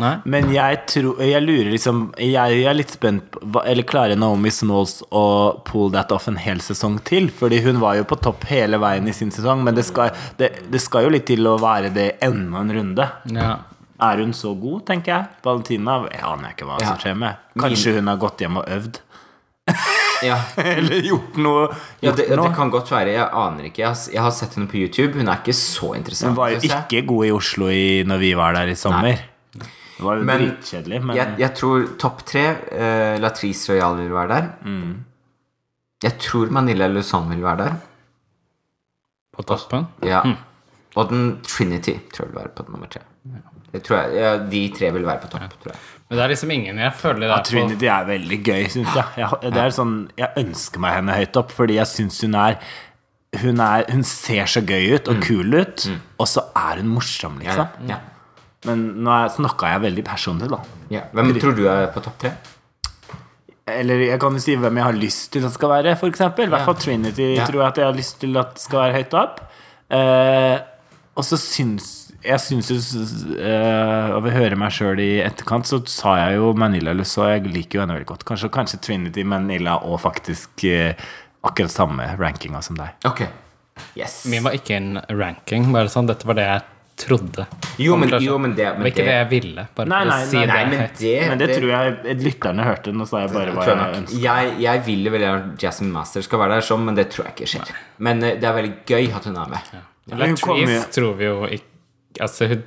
Nei? Men jeg tror Jeg lurer liksom Jeg er litt spent på Eller klarer Naomi Smalls å pull that off en hel sesong til? Fordi hun var jo på topp hele veien i sin sesong, men det skal, det, det skal jo litt til å være det enda en runde. Ja. Er hun så god, tenker jeg? Valentina jeg aner ikke hva Ja. som skjer med. Kanskje hun har gått hjem og øvd? Ja, Eller gjort noe, ja gjort det, det kan godt være. Jeg aner ikke. Jeg har, jeg har sett henne på YouTube. Hun er ikke så interessant. Hun var jo ikke god i Oslo i, når vi var der i sommer. Det var jo Men dritkjedelig, men Jeg, jeg tror topp tre uh, Latrice Royal vil være der. Mm. Jeg tror Manila Luzon vil være der. På toppen? Ja. Og den Trinity tror jeg vil være på nummer tre. Det tror jeg, ja, de tre vil være på topp, tror jeg. Men det er liksom ingen jeg føler det Ja, er Trinity er veldig gøy, syns jeg. jeg. Det er sånn, jeg ønsker meg henne høyt opp, fordi jeg syns hun er hun, er, hun ser så gøy ut og kul ut, og så er hun morsom, liksom. Ja, ja. Men nå snakka jeg veldig personlig, da. Ja. Hvem tror du er på topp tre? Eller jeg kan jo si hvem jeg har lyst til at skal være, eksempel. I hvert fall Trinity Ja. tror jeg at jeg har lyst til at skal være høyt opp. Eh, og så syns jeg syns jo eh, Av å høre meg sjøl i etterkant, så sa jeg jo Manila Luss, og jeg liker jo henne veldig godt. Kanskje, kanskje Trinity, Manila og faktisk eh, akkurat samme rankinga som deg. Ok. Yes. Min var ikke en ranking, bare sånn. Dette var det jeg trodde. Jo, men, jo, men det, men ikke det jeg ville. Bare Nei, nei, nei, si nei, det. Men det, Men det tror jeg lytterne hørte. Nå sa jeg bare hva jeg jeg. Jeg, jeg vil vel at Jasmine Master skal være der, sånn, men det tror jeg ikke skjer. Men eh, det er veldig gøy at hun er med. Ja. Latrice tror vi jo ikke Altså, hun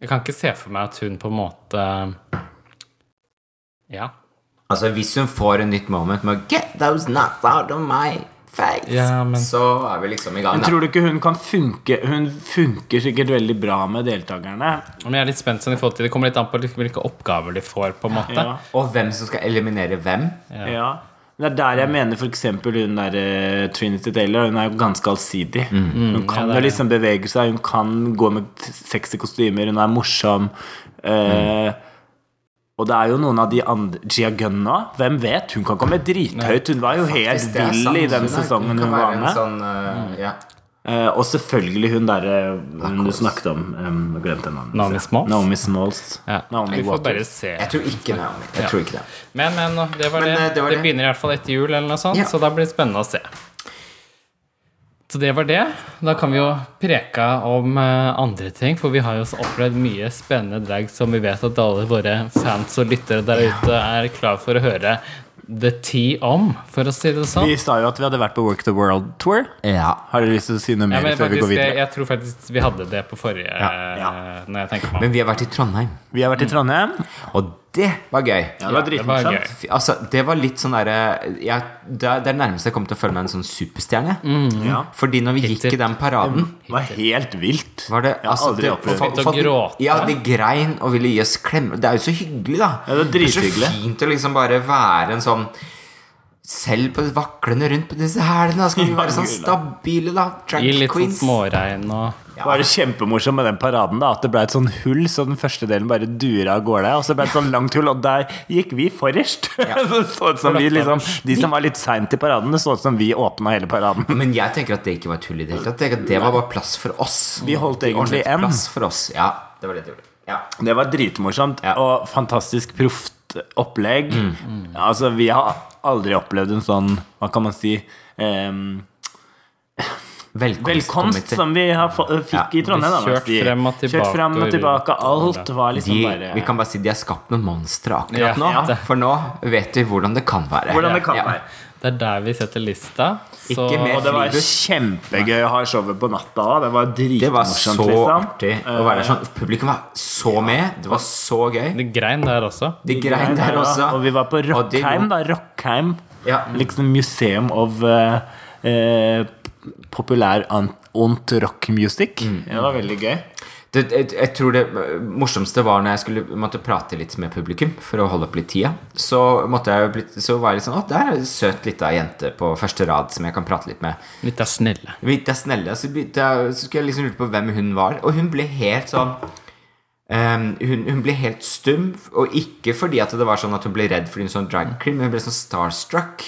Jeg kan ikke se for meg at hun på en måte Ja. Altså, hvis hun får en nytt moment med Get those nuts out of my perfekt, Ja, men- så er vi liksom i gang. Men Da. tror du ikke hun kan funke Hun funker sikkert veldig bra med deltakerne. Men jeg er litt spent sånn i forhold til Det kommer litt an på hvilke oppgaver de får, på en måte. Ja. Og hvem som skal eliminere hvem. Ja. Det er der jeg mener f.eks. hun der eh, Trinity Taylor. Hun er jo ganske allsidig. Hun kan ja, er jo liksom bevege seg, hun kan gå med sexy kostymer, hun er morsom. Eh, Og det er jo noen av de andre Gia Gunna, hvem vet? Hun kan komme drithøyt. Hun var jo helt vill i den sesongen hun var med. Sånn, uh, ja. uh, og selvfølgelig hun derre hun du snakket om. Um, glemte navnet. Naomi Smalls? Naomi Smalls. Ja. Naomi Vi får bare se. Jeg tror ikke Naomi. Jeg tror ikke det. Men, men det var Men, det. eh, Det, det det. begynner i hvert fall etter jul, eller noe sånt, Ja. så da blir det spennende å se. Så det var det. Da kan vi jo preke om eh, andre ting, for vi har jo også opplevd mye spennende drag som vi vet at alle våre fans og lyttere der ute er klar for å høre the tea om, for å si det sånn. Vi sa jo at vi hadde vært på Work the World Tour. Ja. Har dere lyst til å si noe mer ja, før vi går jeg, videre? jeg tror faktisk vi hadde det på forrige, Ja. eh, når jeg tenker meg. Men vi har vært i Trondheim, Vi har vært i Trondheim. og det var gøy. Ja, det var dritmorsomt. Altså, det var litt sånn derre Det er det er nærmeste jeg kom til å føle meg en sånn superstjerne. Ja. Fordi når vi gikk i den paraden Det var helt vilt. var det, Jeg har altså, aldri opplevd det. folk- gråte. Ja, de grein og ville gi oss klemmer. Det er jo så hyggelig, da. Ja, det er drithyggelig. så fint å liksom bare være en sånn selv på vaklende rundt på disse hælene. Skal vi være sånn stabile, da. Drag I litt sånn småregn og Det var kjempemorsomt med den paraden. da At det ble et sånn hull, så den første delen bare dura av gårde. Og så ble det et sånn langt hull, og der gikk vi forrest. så det så ut som vi liksom De som var litt seint i paraden, det så ut som vi åpna hele paraden. Men jeg tenker at det ikke var et hull i det hele tatt. Det var bare plass for oss. Vi holdt egentlig en. Plass for oss. Ja, det var det de gjorde. Ja. Det var dritmorsomt Ja. og fantastisk proft opplegg. Altså, vi har aldri opplevd en sånn, hva kan man si em, Velkomst, Velkomst som vi har fikk Ja, i Trondheim. kjørt frem og Kjørt frem og tilbake tilbake. Alt var liksom de, bare Vi kan bare si de har skapt noen monstre akkurat Ja, nå. ja. For nå vet vi hvordan det kan være. Hvordan det kan Ja. være. Det er der vi setter lista. Så Og det var kjempegøy å ha showet på natta òg. Det var Det var så dritmorsomt, liksom. artig å være der sånn. Publikum var så med. Det var så gøy. det grein der også. De grein der også. Og vi var på Rockheim, da. Rockheim. Ja. Liksom museum of uh, eh, populær ont rock music. Mm. Det var veldig gøy. Det, jeg, jeg tror det morsomste var når jeg skulle måtte prate litt med publikum for å holde opp litt tida. Så, måtte bli- så var jeg litt sånn Å, der er en søt lita jente på første rad som jeg kan prate litt med. Litt av snelle. Litt av snelle. Så, begynte så skulle jeg liksom lure på hvem hun var. Og hun ble helt sånn um, hun, hun ble helt stum, og ikke fordi at det var sånn at hun ble redd fordi hun så en drag queen, men hun ble sånn starstruck.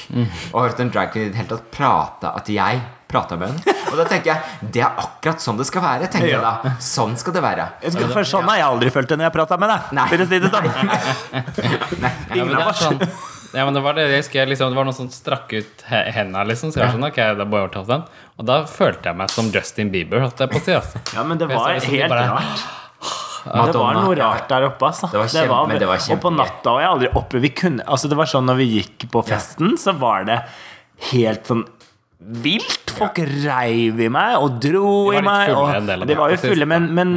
Og hørte en drag queen i det hele tatt prata At jeg prata med henne. Og da tenker jeg det er akkurat sånn det skal være. tenker jeg da Sånn skal det være. Jeg skal, for sånn har jeg aldri følt det når jeg prata med deg. Nei. For å si det sånn. Ja, Ingen det, av oss. sånn, ja, men det var det jeg husker, liksom, Det var noen som strakk ut hendene henda, liksom. Så jeg var sånn, ok, da bare overtatt den. Og da følte jeg meg som Justin Bieber, holdt jeg på å si. Altså. Ja, men det var liksom, de helt bare- rart. Det var noe rart der oppe, altså. Det var kjempe- men det var og på natta og jeg har aldri oppe. vi kunne, altså Det var sånn når vi gikk på festen, så var det helt sånn vilt. Folk reiv i meg og dro i meg. Og de var jo fulle, men, men,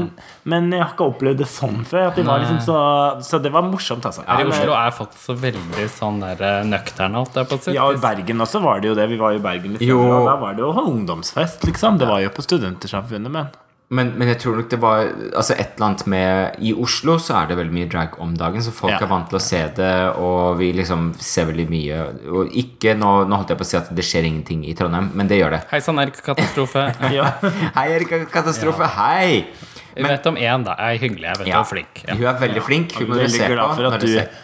men jeg har ikke opplevd det sånn før. At de var liksom så, så det var morsomt, altså. Her i Oslo er folk så veldig sånn der eh, nøkterne. Ja, og i Bergen også var det jo det. Vi var jo i Bergen litt Jo. senere, og da var det jo ungdomsfest, liksom. Det var jo på Studentersamfunnet, men Men, men jeg tror nok det var Altså et eller annet med I Oslo så er det veldig mye drag om dagen, så folk Ja. er vant til å se det, og vi liksom ser veldig mye. Og ikke nå, nå holdt jeg på å si at det skjer ingenting i Trondheim, men det gjør det. Hei sann, Erik Katastrofe. Hei, Erika Katastrofe. Hei! Vi vet om én, da. Jeg er hyggelig. Jeg vet ja. Hun er flink. Ja. Hun er veldig flink. Hun må du se på. for at du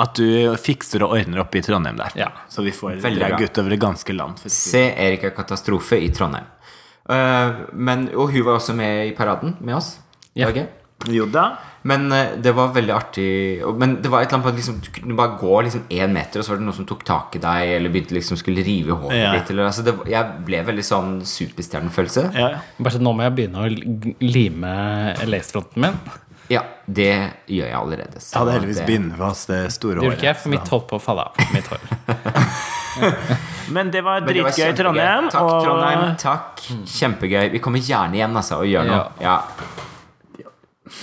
at du fikser og ordner opp i Trondheim der. Ja. Så vi får drag utover det ganske land. Se Erika Katastrofe i Trondheim. Eh, men, og hun var også med i paraden med oss. Ja. Jo da. Men eh, det var veldig artig Men det var et eller annet på at liksom, du kunne bare gå liksom én meter, og så var det noen som tok tak i deg, eller begynte liksom skulle rive håret Ja. ditt. Eller, altså, det, jeg ble veldig sånn superstjernefølelse. Ja. Bare så nå må jeg begynne å lime lace-fronten min. Ja, det gjør jeg allerede. så Jeg hadde heldigvis det- bindet fast det store Det gjorde ikke jeg, for mitt holdt på å falle av. Mitt hår. Men det var dritgøy. Trondheim. Takk, og- Trondheim. Takk. Kjempegøy. Vi kommer gjerne igjen altså, og gjør noe. Ja.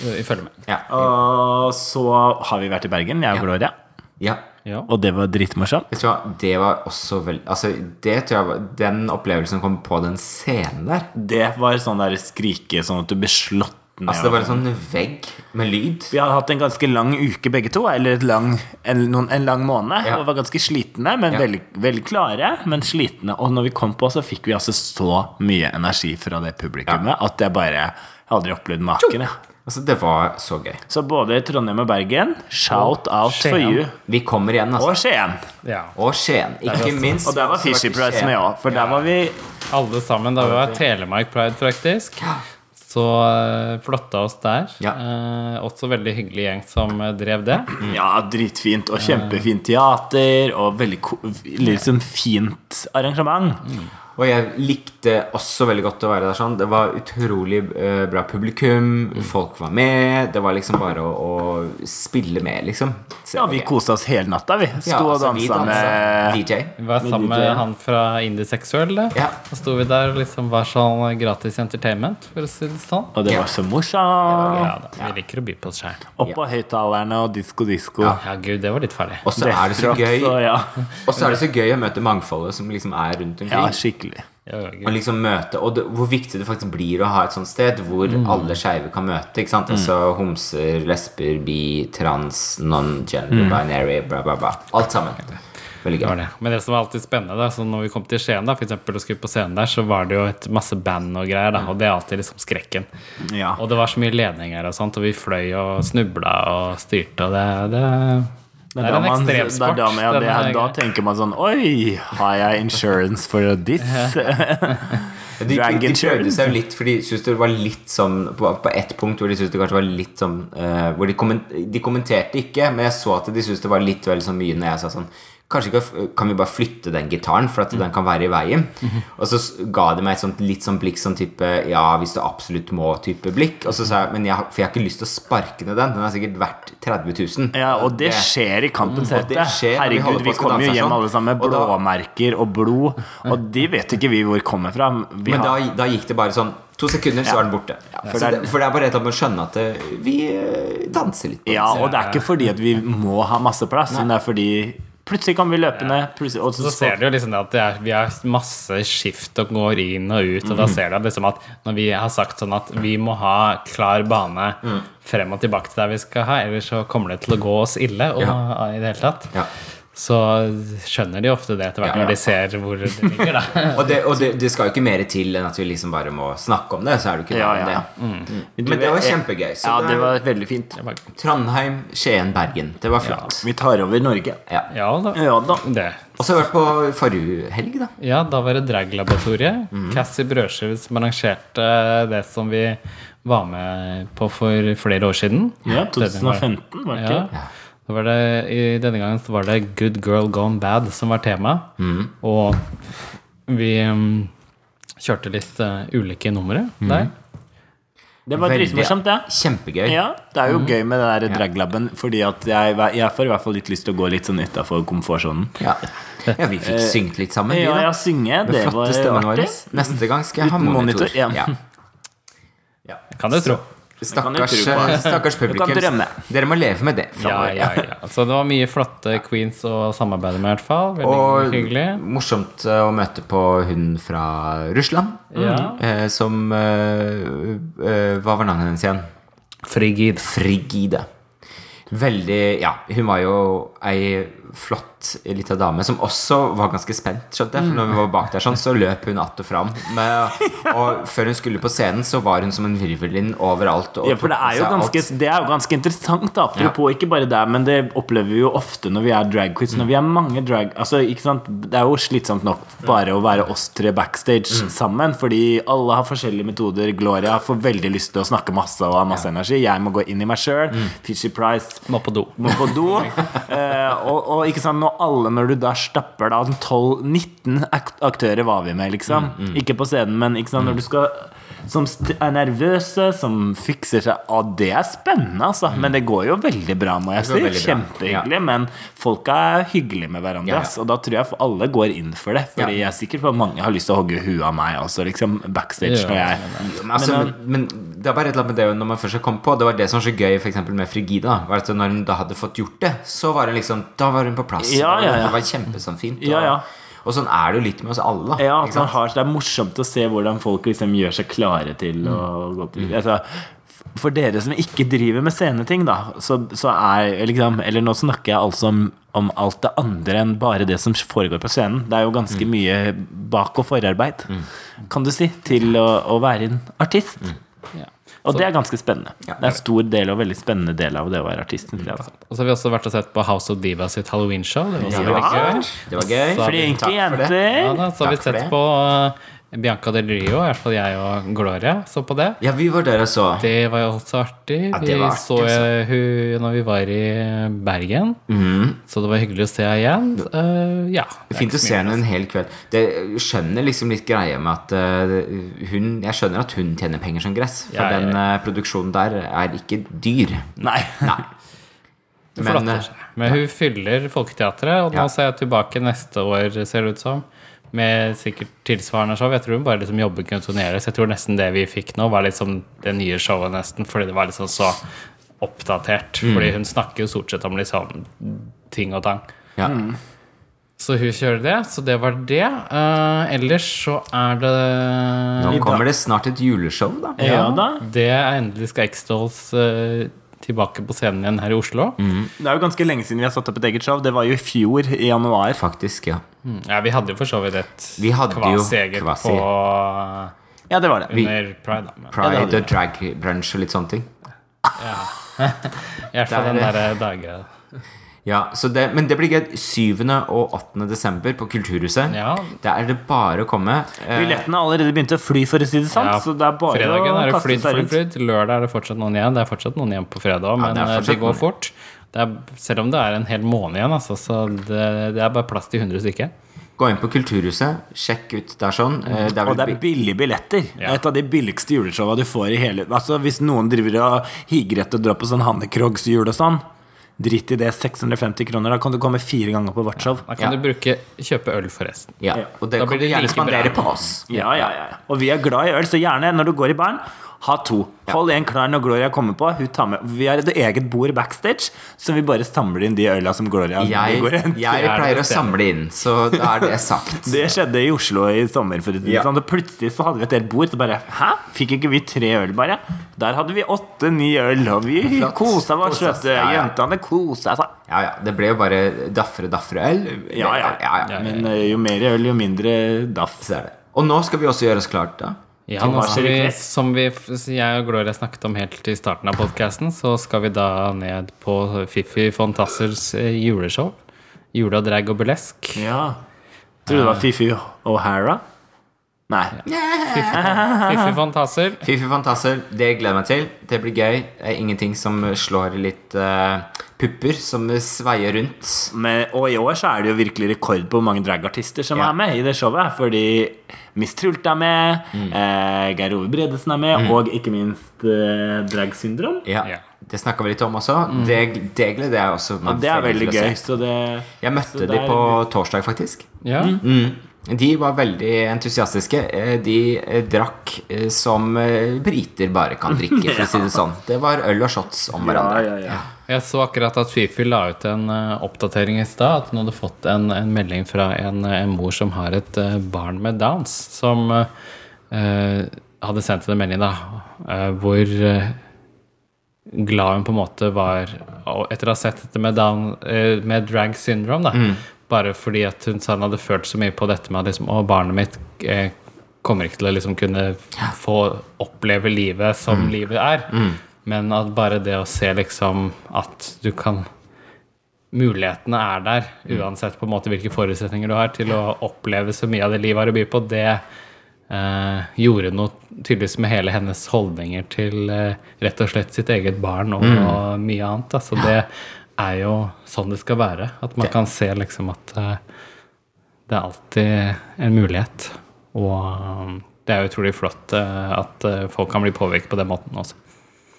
Vi følger med. Ja. Og så har vi vært i Bergen, jeg og Gloria. ja. Ja. Og det var dritmorsomt. Vet du hva, det var også vel Altså, det tror jeg var Den opplevelsen kom på den scenen der. Det var sånn der skrike sånn at du ble slått ned. Altså, det var en sånn vegg med lyd. Vi hadde hatt en ganske lang uke begge to, eller et lang, en, noen, en lang måned. Ja. Og var ganske slitne, men Ja. veldig, veldig klare, men slitne. Og når vi kom på, så fikk vi altså så mye energi fra det publikummet at jeg bare jeg aldri opplevd maken. Altså, det var så gøy. Så både Trondheim og Bergen, shout out for you. Vi kommer igjen, altså. Og Skien. Ja. Og Skien. Ikke også- minst. Og der var Fishy Price Skien. med òg, for der var vi Alle sammen. Da vi var Telemark Pride, faktisk. Så uh, flotta oss der. Ja. Eh, også veldig hyggelig gjeng som eh, drev det. Ja, dritfint og kjempefint teater og veldig liksom fint arrangement. Og jeg likte også veldig godt å være der sånn. Det var utrolig eh, bra publikum. Folk var med. Det var liksom bare å, å spille med, liksom. Så Ja, vi okay. kosa oss hele natta, vi. Sto Ja, og altså, vi dansa med DJ. Vi var sammen med han fra Indieseksuell. da. Ja. Så sto vi der og liksom var sånn gratis entertainment, for å si det sånn. Og det var så morsomt. Ja da, Vi liker å by på oss sjøl. Opp på høyttalerne og disko-disko. Ja, gud, det var litt farlig. Og så er det så gøy Og, så er det så gøy å møte mangfoldet som liksom er rundt ja, omkring. Skikkelig. Ja, Og liksom møte Og det, hvor viktig det faktisk blir å ha et sånt sted hvor alle skeive kan møte. Ikke sant? Altså homser, lesber, bi, trans, non-gender, binary, bla, bla, bla. Alt sammen. Veldig Det gøy. det. Men det som var alltid spennende, da, så når vi kom til Skien, da, for eksempel, og skulle på scenen der, så var det jo et masse band og greier, da, og det er alltid liksom skrekken. Ja. Og det var så mye ledninger og sånt, og vi fløy og snubla og styrte, og det, det, det er da en ekstremsport. er Da, ja, det, er- er da tenker man sånn Oi, har jeg insurance for this? De, de, de prøvde seg jo litt, for de syntes det var litt sånn På, på ett punkt hvor de syntes det kanskje var litt sånn uh, Hvor de, komment, de kommenterte ikke, men jeg så at de syntes det var litt vel så mye når jeg sa sånn Kanskje ikke, kan vi bare flytte den gitaren, for at den kan være i veien? Og så ga de meg et sånt, litt sånn blikk sånn type Ja, hvis du absolutt må-type blikk. Og så sa jeg Men jeg, for jeg har ikke lyst til å sparke ned den. Den er sikkert verdt 30 000. Ja, og det skjer i Kampens hete. skjer når vi Herregud, vi kommer jo hjem sånn. alle sammen med blåmerker og blod, og de vet ikke vi hvor kommer fra. Vi Men da, da gikk det bare sånn To sekunder, så Ja. er den borte. for det er- for det er bare et med å skjønne at eh, vi eh, danser litt. ja, og det er ikke fordi at vi må ha masse plass, men det er fordi plutselig kan vi løpe ned. plutselig- Og Så ser du jo liksom det at det er, vi har masse skift og går inn og ut, og da ser du liksom at når vi har sagt sånn at vi må ha klar bane frem og tilbake til der vi skal ha, ellers så kommer det til å gå oss ille og, Ja. i det hele tatt. Ja. Så skjønner de ofte det etter hvert Ja, ja. når de ser hvor det ligger, da. Og, det, og det, det skal jo ikke mer til enn at vi liksom bare må snakke om det. Så er det ikke Ja, ja. det. Mm. Men det var kjempegøy. Så Ja, det, det var veldig fint. Trondheim, Skien, Bergen. Det var flott. Vi tar over Norge. Ja. Ja da. Ja da. Det. Og så har vi vært på forrige helg, da. Ja, da var det Draglaboratoriet. Mm. Cassie Brødskive som arrangerte det som vi var med på for flere år siden. Ja, 2015, var det ikke? Var det, I denne gangen så var det 'Good Girl Gone Bad' som var tema. Mm. Og vi um, kjørte litt uh, ulike numre Mm. der. Det var dritmorsomt, det. Kjempegøy. Ja, det er jo Mm. gøy med den der draglabben, fordi at jeg, jeg får i hvert fall litt lyst til å gå litt sånn utafor komfortsonen. Ja. ja, vi fikk syngt litt sammen. vi, Ja, da. ja, synge, Med det var artig. Neste gang skal jeg ha monitor. monitor. ja. ja. Kan du tro. Stakkars, eh, stakkars publikum. Dere må leve med det Ja, ja, ja. Så det var mye flotte queens å samarbeide med, i hvert fall. Veldig Og hyggelig. morsomt eh, å møte på hun fra Russland. Ja. Eh, som Hva var navnet hennes igjen? Frigid. Frigide. Veldig Ja, hun var jo ei flott lita dame som også var ganske spent, skjønte jeg. For når vi var bak der sånn, så løp hun att og fram. Med, og før hun skulle på scenen, så var hun som en virvelvind overalt. Og Ja, for det er jo ganske, det er jo ganske interessant, da. Apropos ikke bare det, men det opplever vi jo ofte når vi er drag queens. Når vi er mange drag Altså, ikke sant Det er jo slitsomt nok bare å være oss tre backstage sammen, fordi alle har forskjellige metoder. Gloria får veldig lyst til å snakke masse og ha masse energi. Jeg må gå inn i meg sjøl. Fishy Price Må på do. må på do. Eh, og, og ikke sant, når alle, når du da stapper da 12-19 aktører var vi med, liksom. Ikke på scenen, men når du skal som er nervøse, som fikser seg Og det er spennende, altså. Men det går jo veldig bra, må jeg si. Kjempehyggelig. Ja. Men folk er hyggelige med hverandre. Ja, ja. Og da tror jeg alle går inn for det. Fordi jeg er sikker på at mange har lyst til å hogge huet av meg også, liksom backstage. Når jeg Men, altså, Men, men, det er bare et eller annet med det når man først har kommet på Det var det som var så gøy for eksempel med Frigida. Var at når hun da hadde fått gjort det, så var hun liksom Da var hun på plass. Ja, ja, ja. Det var kjempesamfint. Og, Ja, ja. Og sånn er det jo litt med oss alle. da, Ja, at man har, Det er morsomt å se hvordan folk liksom gjør seg klare til å gå på altså, For dere som ikke driver med sceneting, da, så, så er liksom Eller nå snakker jeg altså om, om alt det andre enn bare det som foregår på scenen. Det er jo ganske mye bak- og forarbeid, kan du si, til å, å være en artist. Ja. Og det er ganske spennende. Ja. Det er en stor del og veldig spennende del av det å være artist. jeg. Og så har vi også vært og sett på House of Divas sitt Halloween-show. Det var også Ja. veldig gøy. Det var gøy. Så Flinke Takk for det. jenter! Ja, da, så har vi sett på uh, Bianca Del Rio, i hvert fall jeg og Gloria så på det. Ja, vi var der og så. Det var jo også artig. Ja, vi det var artig, så altså. hun når vi var i Bergen, så det var hyggelig å se henne igjen. Uh, ja. det er Fint å se henne en hel kveld. Det skjønner liksom litt greia med at uh, hun Jeg skjønner at hun tjener penger som gress, for Ja, ja, ja. den uh, produksjonen der er ikke dyr. Nei. Nei. Men, eh. Men hun fyller Folketeatret, og nå Ja. ser jeg tilbake neste år, ser det ut som. Med sikkert tilsvarende show. Jeg tror hun bare liksom jobber kontinuerlig. Så jeg tror nesten det vi fikk nå, var liksom det nye showet, nesten. Fordi det var liksom så oppdatert. Mm. Fordi hun snakker jo stort sett om liksom ting og tang. ja. Så hun kjører det. Så det var det. Uh, ellers så er det Nå kommer det snart et juleshow, da. Ja da. Det er endelig skal X-Dolls eh, tilbake på scenen igjen her i Oslo. Det er jo ganske lenge siden vi har satt opp et eget show. Det var jo i fjor, i januar. Faktisk, ja. Mm. Ja, vi hadde jo for så vidt et Vi kvasi-eget kvasi. på Ja, det var det. under Pride. Da. Men, Pride hadde og drag brunch og litt sånne ting. I hvert fall den derre dagen. Ja, så det, Men det blir gøy. 7. og 8. desember på Kulturhuset. Ja. Der er det bare å komme. Eh, Billettene har allerede begynt å fly, for å si det sant. Ja, så det er bare Fredagen å er det flyt, seg flydd, Lørdag er det fortsatt noen igjen. Det er fortsatt noen igjen på fredag men Ja, det eh, det går noen. fort. Det er, selv om det er en hel måned igjen, altså, så det, det er bare plass til 100 stykker. Gå inn på Kulturhuset, sjekk ut der sånn. Eh, det er Og det er billige billetter. Det Ja. er et av de billigste juleshowa du får i hele Altså Hvis noen driver og higer etter å dra på sånn Hanne Krogs jul og sånn, drit i det. 650 kroner. Da kan du komme fire ganger på vårt show. Da kan Ja. du bruke, kjøpe øl, forresten. Ja, Ja. og det Da kan blir du det gjerne like spandere på oss. Ja, ja, ja. Og vi er glad i øl, så gjerne når du går i baren, ha to. Hold en klar når Gloria kommer på. Hun tar med Vi har et eget bord backstage, så vi bare samler inn de øla som Gloria Jeg, går inn. jeg pleier å samle inn, så da er det sagt. Det skjedde i Oslo i sommer. For Ja. sånn. Plutselig så hadde vi et helt bord. Så bare Hæ? Fikk ikke vi tre øl, bare? Der hadde vi åtte-ni øl, og vi Flott. kosa oss. Søte Ja, ja. jentene kosa seg. Ja, ja. Det ble jo bare daffere, daffere øl. Ja, ja. ja, ja. Men eh, jo mer øl, jo mindre daff. Så det. Og nå skal vi også gjøre oss klart, da. Ja, nå skal vi, som vi, jeg og Gloria snakket om helt i starten av podkasten, så skal vi da ned på Fiffi Fontassers eh, juleshow. Jule og drag og burlesk. Ja. Tror du det var Fifi O'Hara? Nei. Fiffi fantaser. Fifi fantaser, det gleder jeg meg til. Det blir gøy. Det er ingenting som slår litt uh, pupper som sveier rundt. Men, og i år så er det jo virkelig rekord på hvor mange dragartister som Ja. er med i det showet. Fordi Miss Trult er med, Mm. eh, Geir Ove Bredesen er med, og ikke minst eh, Drag Syndrom. Ja, Ja. Det snakka vi litt om også. Det, det gleder jeg også meg Og det er veldig gøy. Så det, Jeg så møtte det de på torsdag, faktisk. Ja. Mm. De var veldig entusiastiske. Eh, De eh, drakk eh, som briter bare kan drikke, for å si det sånn. Det var øl og shots om hverandre. ja, ja. Jeg så akkurat at Fifi la ut en oppdatering i stad. At hun hadde fått en, en melding fra en, en mor som har et barn med downs. Som eh, eh, hadde sendt en melding, da, eh, hvor eh, glad hun på en måte var etter å ha sett dette med, down, med drag syndrome. Da, Bare fordi at hun sa hun hadde følt så mye på dette med at liksom, å, barnet mitt eh, kommer ikke til å liksom kunne få oppleve livet som livet er. Men at bare det å se liksom at du kan Mulighetene er der, uansett på en måte hvilke forutsetninger du har til å oppleve så mye av det livet har å by på, det eh, gjorde noe tydeligvis med hele hennes holdninger til eh, rett og slett sitt eget barn og, og mye annet. Altså det er jo sånn det skal være. At man kan se liksom at eh, det er alltid en mulighet. Og um, det er utrolig flott eh, at eh, folk kan bli påvirket på den måten også.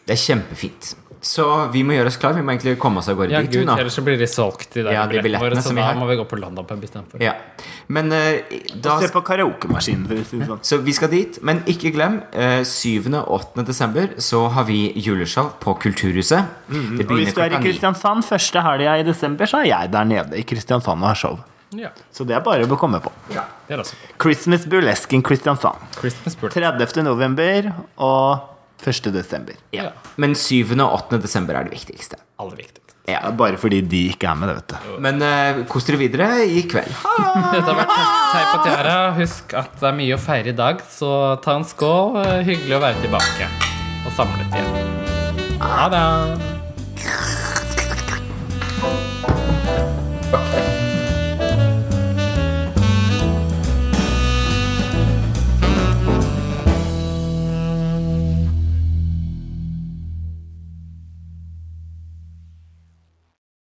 Det er kjempefint. Så vi må gjøre oss klar. Vi må egentlig komme oss av gårde Ja, dit. gud, ellers så blir de solgt, de der Ja, de billettene våre. Så da må vi gå på London-pub istedenfor. Ja. Men uh, da Se på karaokemaskinen. sånn. Så vi skal dit, men ikke glem uh, 7. og 8. desember så har vi juleshow på Kulturhuset. Det Og hvis du er i. Kristiansand første helga i desember, så er jeg der nede i Kristiansand og har show. Ja, Så det er bare å komme på. det er Christmas Burlesque in Kristiansand. Christmas Bird. 30. november og 1. desember. Ja. Men 7. og 8. desember er det viktigste. Aller viktigst. Ja. Bare fordi de ikke er med, det, vet du. Men uh, kos dere videre i kveld. Dette har vært Teip og Tiara. Husk at det er mye å feire i dag, så ta en skål. Eh, hyggelig å være tilbake og samlet igjen. Ha det. Okay.